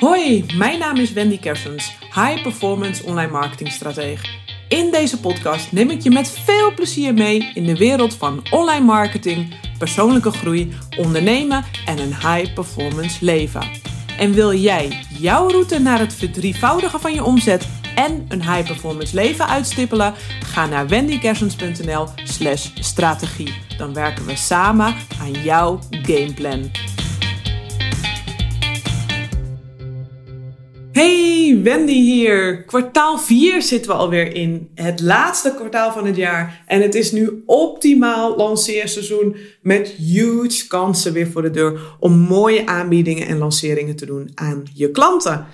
Hoi, mijn naam is Wendy Kersens, High Performance Online Marketing Stratege. In deze podcast neem ik je met veel plezier mee in de wereld van online marketing, persoonlijke groei, ondernemen en een high performance leven. En wil jij jouw route naar het verdrievoudigen van je omzet en een high performance leven uitstippelen? Ga naar wendykersens.nl/slash strategie. Dan werken we samen aan jouw gameplan. Hey, Wendy hier. Kwartaal 4 zitten we alweer in. Het laatste kwartaal van het jaar. En het is nu optimaal lanceerseizoen met huge kansen weer voor de deur om mooie aanbiedingen en lanceringen te doen aan je klanten.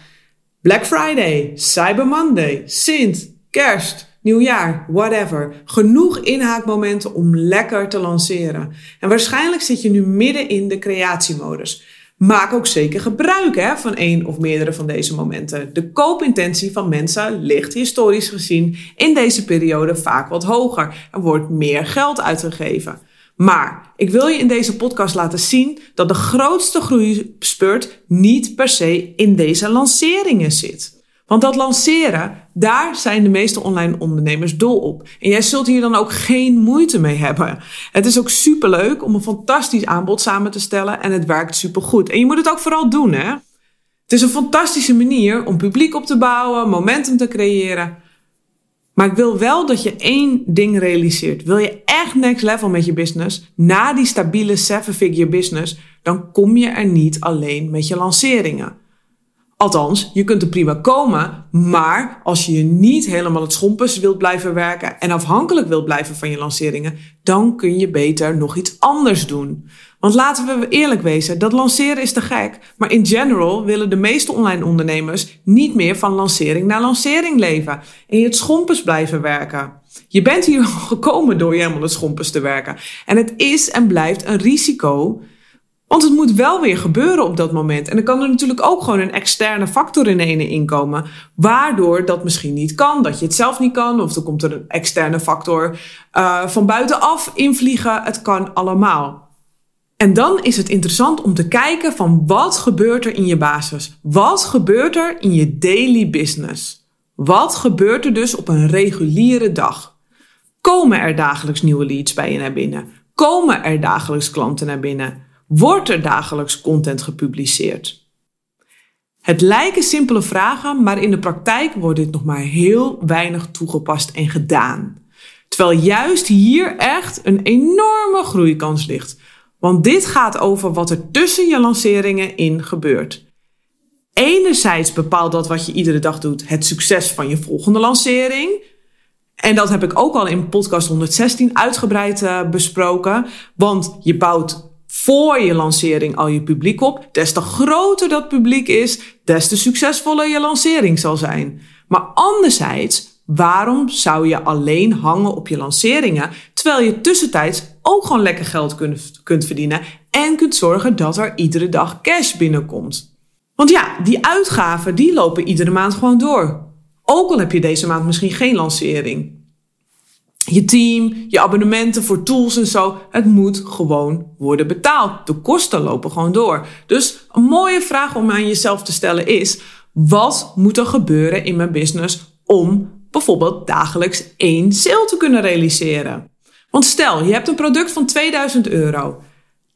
Black Friday, Cyber Monday, Sint, Kerst, Nieuwjaar, whatever. Genoeg inhaakmomenten om lekker te lanceren. En waarschijnlijk zit je nu midden in de creatiemodus. Maak ook zeker gebruik hè, van één of meerdere van deze momenten. De koopintentie van mensen ligt historisch gezien in deze periode vaak wat hoger. Er wordt meer geld uitgegeven. Maar ik wil je in deze podcast laten zien dat de grootste groeispurt niet per se in deze lanceringen zit. Want dat lanceren, daar zijn de meeste online ondernemers dol op. En jij zult hier dan ook geen moeite mee hebben. Het is ook superleuk om een fantastisch aanbod samen te stellen en het werkt supergoed. En je moet het ook vooral doen, hè? Het is een fantastische manier om publiek op te bouwen, momentum te creëren. Maar ik wil wel dat je één ding realiseert. Wil je echt next level met je business, na die stabiele seven-figure business, dan kom je er niet alleen met je lanceringen. Althans, je kunt er prima komen, maar als je niet helemaal het schompens wilt blijven werken en afhankelijk wilt blijven van je lanceringen, dan kun je beter nog iets anders doen. Want laten we eerlijk wezen, dat lanceren is te gek, maar in general willen de meeste online ondernemers niet meer van lancering naar lancering leven en je het schompens blijven werken. Je bent hier gekomen door je helemaal het schompens te werken. En het is en blijft een risico want het moet wel weer gebeuren op dat moment. En dan kan er natuurlijk ook gewoon een externe factor in ene inkomen. Waardoor dat misschien niet kan. Dat je het zelf niet kan. Of er komt er een externe factor uh, van buitenaf invliegen. Het kan allemaal. En dan is het interessant om te kijken van wat gebeurt er in je basis? Wat gebeurt er in je daily business? Wat gebeurt er dus op een reguliere dag? Komen er dagelijks nieuwe leads bij je naar binnen? Komen er dagelijks klanten naar binnen? Wordt er dagelijks content gepubliceerd? Het lijken simpele vragen, maar in de praktijk wordt dit nog maar heel weinig toegepast en gedaan. Terwijl juist hier echt een enorme groeikans ligt. Want dit gaat over wat er tussen je lanceringen in gebeurt. Enerzijds bepaalt dat wat je iedere dag doet het succes van je volgende lancering. En dat heb ik ook al in podcast 116 uitgebreid uh, besproken. Want je bouwt voor je lancering al je publiek op. Des te groter dat publiek is, des te succesvoller je lancering zal zijn. Maar anderzijds, waarom zou je alleen hangen op je lanceringen, terwijl je tussentijds ook gewoon lekker geld kunt, kunt verdienen en kunt zorgen dat er iedere dag cash binnenkomt? Want ja, die uitgaven die lopen iedere maand gewoon door. Ook al heb je deze maand misschien geen lancering je team, je abonnementen voor tools en zo. Het moet gewoon worden betaald. De kosten lopen gewoon door. Dus een mooie vraag om aan jezelf te stellen is: wat moet er gebeuren in mijn business om bijvoorbeeld dagelijks één sale te kunnen realiseren? Want stel, je hebt een product van 2000 euro.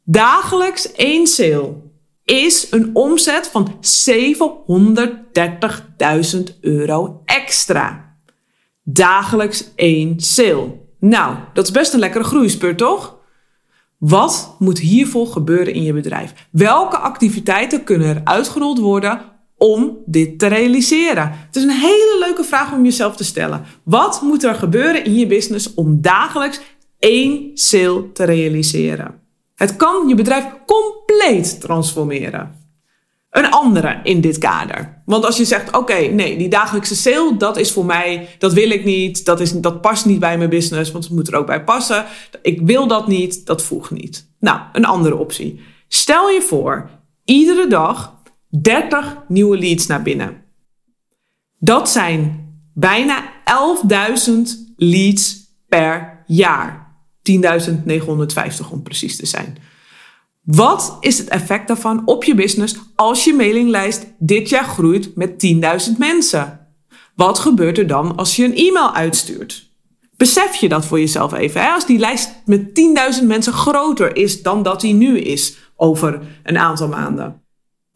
Dagelijks één sale is een omzet van 730.000 euro extra dagelijks één sale. Nou, dat is best een lekkere groeispurt, toch? Wat moet hiervoor gebeuren in je bedrijf? Welke activiteiten kunnen er uitgerold worden om dit te realiseren? Het is een hele leuke vraag om jezelf te stellen. Wat moet er gebeuren in je business om dagelijks één sale te realiseren? Het kan je bedrijf compleet transformeren een andere in dit kader. Want als je zegt, oké, nee, die dagelijkse sale, dat is voor mij, dat wil ik niet, dat, is, dat past niet bij mijn business, want het moet er ook bij passen. Ik wil dat niet, dat voegt niet. Nou, een andere optie. Stel je voor, iedere dag 30 nieuwe leads naar binnen. Dat zijn bijna 11.000 leads per jaar. 10.950 om precies te zijn. Wat is het effect daarvan op je business als je mailinglijst dit jaar groeit met 10.000 mensen? Wat gebeurt er dan als je een e-mail uitstuurt? Besef je dat voor jezelf even. Hè? Als die lijst met 10.000 mensen groter is dan dat die nu is over een aantal maanden.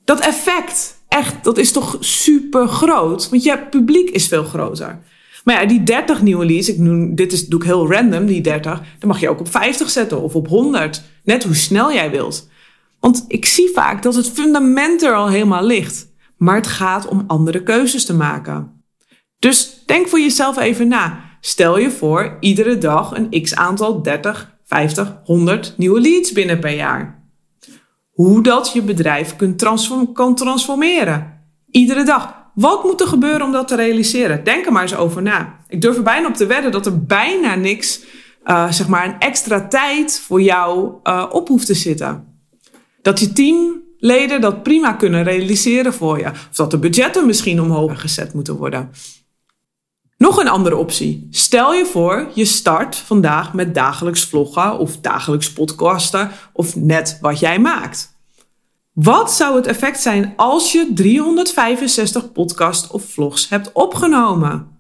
Dat effect, echt, dat is toch super groot? Want je publiek is veel groter. Maar ja, die 30 nieuwe leads, ik noem, dit is, doe ik heel random, die 30, dan mag je ook op 50 zetten of op 100. Net hoe snel jij wilt. Want ik zie vaak dat het fundament er al helemaal ligt. Maar het gaat om andere keuzes te maken. Dus denk voor jezelf even na. Stel je voor iedere dag een x aantal 30, 50, 100 nieuwe leads binnen per jaar. Hoe dat je bedrijf kunt kan transformeren. Iedere dag. Wat moet er gebeuren om dat te realiseren? Denk er maar eens over na. Ik durf er bijna op te wedden dat er bijna niks, uh, zeg maar, een extra tijd voor jou uh, op hoeft te zitten. Dat je teamleden dat prima kunnen realiseren voor je. Of dat de budgetten misschien omhoog gezet moeten worden. Nog een andere optie. Stel je voor, je start vandaag met dagelijks vloggen of dagelijks podcasten of net wat jij maakt. Wat zou het effect zijn als je 365 podcasts of vlogs hebt opgenomen?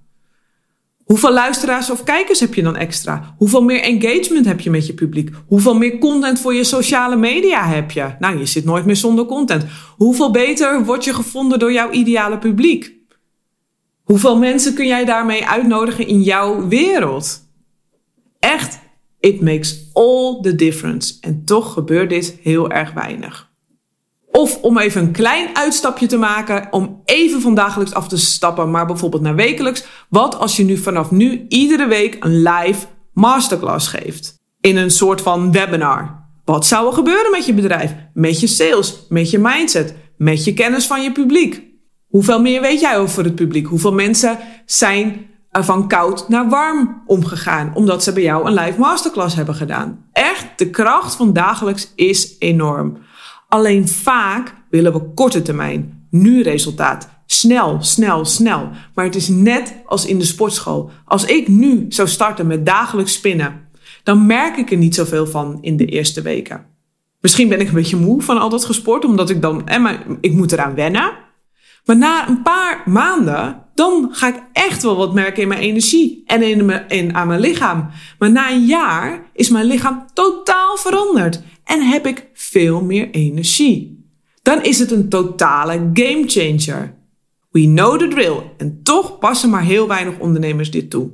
Hoeveel luisteraars of kijkers heb je dan extra? Hoeveel meer engagement heb je met je publiek? Hoeveel meer content voor je sociale media heb je? Nou, je zit nooit meer zonder content. Hoeveel beter word je gevonden door jouw ideale publiek? Hoeveel mensen kun jij daarmee uitnodigen in jouw wereld? Echt, it makes all the difference. En toch gebeurt dit heel erg weinig. Of om even een klein uitstapje te maken, om even van dagelijks af te stappen, maar bijvoorbeeld naar wekelijks. Wat als je nu vanaf nu iedere week een live masterclass geeft? In een soort van webinar. Wat zou er gebeuren met je bedrijf, met je sales, met je mindset, met je kennis van je publiek? Hoeveel meer weet jij over het publiek? Hoeveel mensen zijn van koud naar warm omgegaan omdat ze bij jou een live masterclass hebben gedaan? Echt, de kracht van dagelijks is enorm. Alleen vaak willen we korte termijn, nu resultaat. Snel, snel, snel. Maar het is net als in de sportschool. Als ik nu zou starten met dagelijks spinnen, dan merk ik er niet zoveel van in de eerste weken. Misschien ben ik een beetje moe van al dat gesport, omdat ik dan, eh, maar ik moet eraan wennen. Maar na een paar maanden, dan ga ik echt wel wat merken in mijn energie en in, mijn, in aan mijn lichaam. Maar na een jaar is mijn lichaam totaal veranderd en heb ik veel meer energie. Dan is het een totale game changer. We know the drill en toch passen maar heel weinig ondernemers dit toe.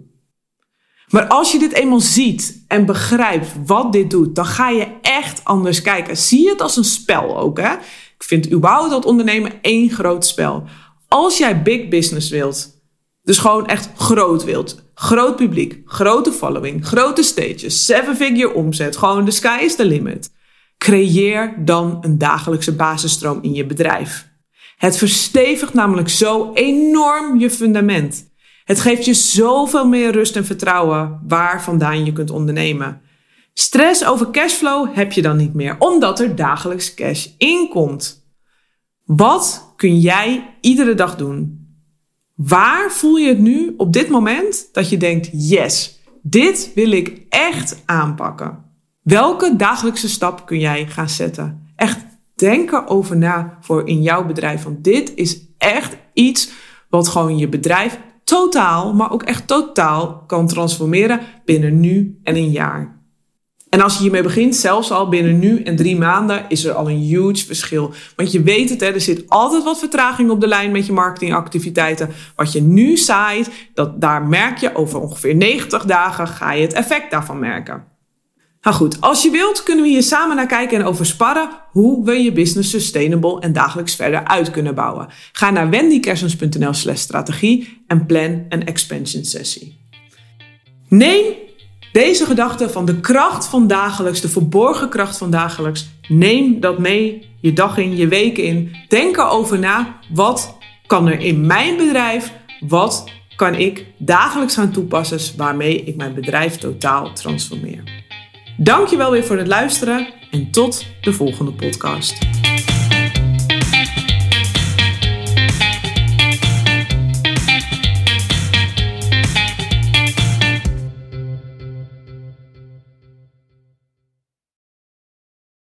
Maar als je dit eenmaal ziet en begrijpt wat dit doet, dan ga je echt anders kijken. Zie het als een spel ook. Hè? Ik vind überhaupt dat ondernemen één groot spel. Als jij big business wilt, dus gewoon echt groot wilt, groot publiek, grote following, grote stages, seven figure omzet, gewoon de sky is the limit. Creëer dan een dagelijkse basisstroom in je bedrijf. Het verstevigt namelijk zo enorm je fundament. Het geeft je zoveel meer rust en vertrouwen waar vandaan je kunt ondernemen. Stress over cashflow heb je dan niet meer, omdat er dagelijks cash inkomt. Wat kun jij iedere dag doen? Waar voel je het nu op dit moment dat je denkt: yes, dit wil ik echt aanpakken? Welke dagelijkse stap kun jij gaan zetten? Echt denk erover na voor in jouw bedrijf. Want dit is echt iets wat gewoon je bedrijf totaal, maar ook echt totaal kan transformeren binnen nu en een jaar. En als je hiermee begint, zelfs al binnen nu en drie maanden, is er al een huge verschil. Want je weet het, hè, er zit altijd wat vertraging op de lijn met je marketingactiviteiten. Wat je nu zaait, dat, daar merk je over ongeveer 90 dagen ga je het effect daarvan merken. Nou goed, als je wilt kunnen we hier samen naar kijken en over sparren hoe we je business sustainable en dagelijks verder uit kunnen bouwen. Ga naar wendykersens.nl slash strategie en plan een expansion sessie. Neem deze gedachte van de kracht van dagelijks, de verborgen kracht van dagelijks, neem dat mee je dag in, je weken in. Denk erover na, wat kan er in mijn bedrijf, wat kan ik dagelijks gaan toepassen waarmee ik mijn bedrijf totaal transformeer. Dankjewel weer voor het luisteren en tot de volgende podcast.